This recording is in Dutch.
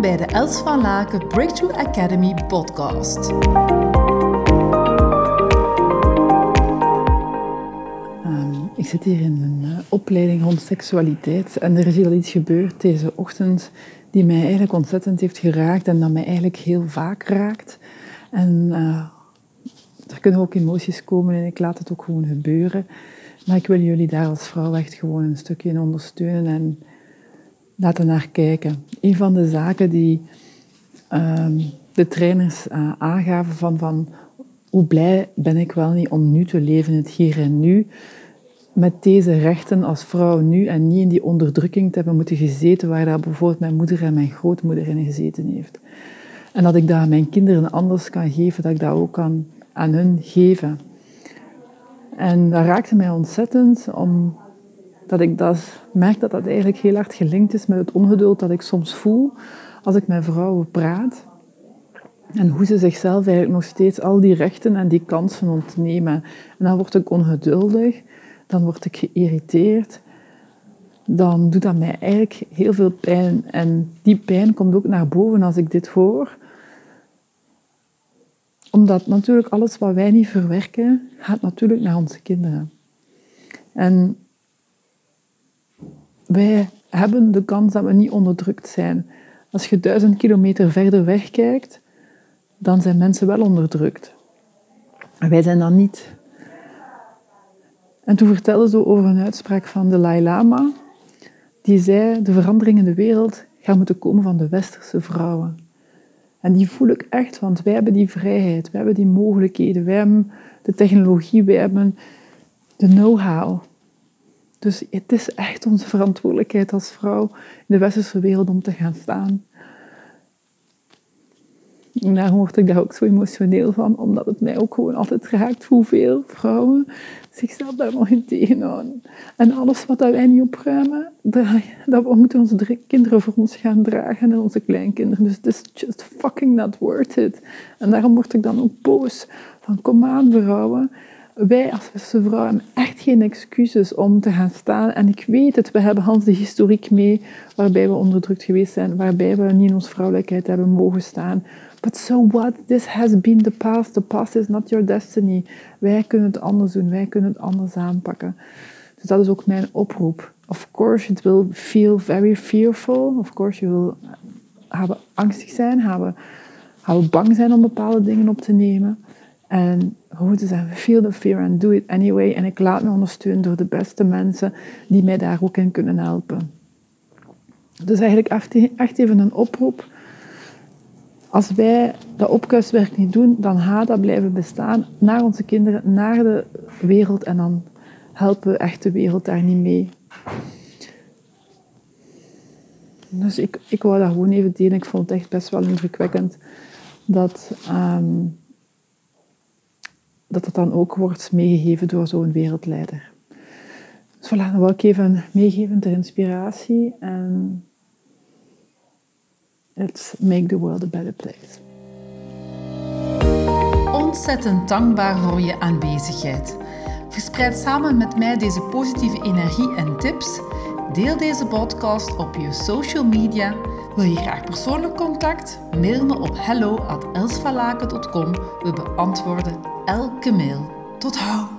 Bij de Els van Laken Breakthrough Academy podcast. Ehm, ik zit hier in een uh, opleiding rond seksualiteit en er is hier iets gebeurd deze ochtend die mij eigenlijk ontzettend heeft geraakt en dat mij eigenlijk heel vaak raakt. En uh, er kunnen ook emoties komen en ik laat het ook gewoon gebeuren. Maar ik wil jullie daar als vrouw echt gewoon een stukje in ondersteunen en laten naar kijken. Een van de zaken die um, de trainers uh, aangaven van, van hoe blij ben ik wel niet om nu te leven, het hier en nu, met deze rechten als vrouw nu en niet in die onderdrukking te hebben moeten gezeten waar daar bijvoorbeeld mijn moeder en mijn grootmoeder in gezeten heeft. En dat ik dat aan mijn kinderen anders kan geven, dat ik dat ook kan aan hun geven. En dat raakte mij ontzettend, omdat ik dat, merk dat dat eigenlijk heel hard gelinkt is met het ongeduld dat ik soms voel als ik met vrouwen praat. En hoe ze zichzelf eigenlijk nog steeds al die rechten en die kansen ontnemen. En dan word ik ongeduldig, dan word ik geïrriteerd. Dan doet dat mij eigenlijk heel veel pijn. En die pijn komt ook naar boven als ik dit hoor omdat natuurlijk alles wat wij niet verwerken, gaat natuurlijk naar onze kinderen. En wij hebben de kans dat we niet onderdrukt zijn. Als je duizend kilometer verder weg kijkt, dan zijn mensen wel onderdrukt. En wij zijn dat niet. En toen vertelde ze over een uitspraak van de Dalai Lama. Die zei, de verandering in de wereld gaat moeten komen van de westerse vrouwen. En die voel ik echt, want wij hebben die vrijheid, wij hebben die mogelijkheden, wij hebben de technologie, wij hebben de know-how. Dus het is echt onze verantwoordelijkheid als vrouw in de westerse wereld om te gaan staan. En daarom word ik daar ook zo emotioneel van, omdat het mij ook gewoon altijd raakt hoeveel vrouwen zichzelf daar nog in tegenhouden. En alles wat wij niet opruimen, dat moeten onze kinderen voor ons gaan dragen en onze kleinkinderen. Dus het is just fucking not worth it. En daarom word ik dan ook boos. Van kom aan vrouwen, wij als vrouwen hebben echt geen excuses om te gaan staan. En ik weet het, we hebben Hans de historiek mee, waarbij we onderdrukt geweest zijn, waarbij we niet in onze vrouwelijkheid hebben mogen staan. But so what? This has been the past. The past is not your destiny. Wij kunnen het anders doen, wij kunnen het anders aanpakken. Dus dat is ook mijn oproep. Of course, it will feel very fearful. Of course, je wil hebben angstig zijn, hebben, hebben bang zijn om bepaalde dingen op te nemen. En gewoon te zeggen, feel the fear and do it anyway. En ik laat me ondersteunen door de beste mensen die mij daar ook in kunnen helpen. Dus eigenlijk echt even een oproep. Als wij dat opkuiswerk niet doen, dan gaat dat blijven bestaan naar onze kinderen, naar de wereld. En dan helpen we echt de wereld daar niet mee. Dus ik, ik wou dat gewoon even delen. Ik vond het echt best wel indrukwekkend dat... Um, dat het dan ook wordt meegegeven door zo'n wereldleider. Dus voilà, wil ik even meegeven ter inspiratie. En let's make the world a better place. Ontzettend dankbaar voor je aanwezigheid. Verspreid samen met mij deze positieve energie en tips. Deel deze podcast op je social media. Wil je graag persoonlijk contact? Mail me op hello@elsvalaken.com. We beantwoorden elke mail. Tot hou!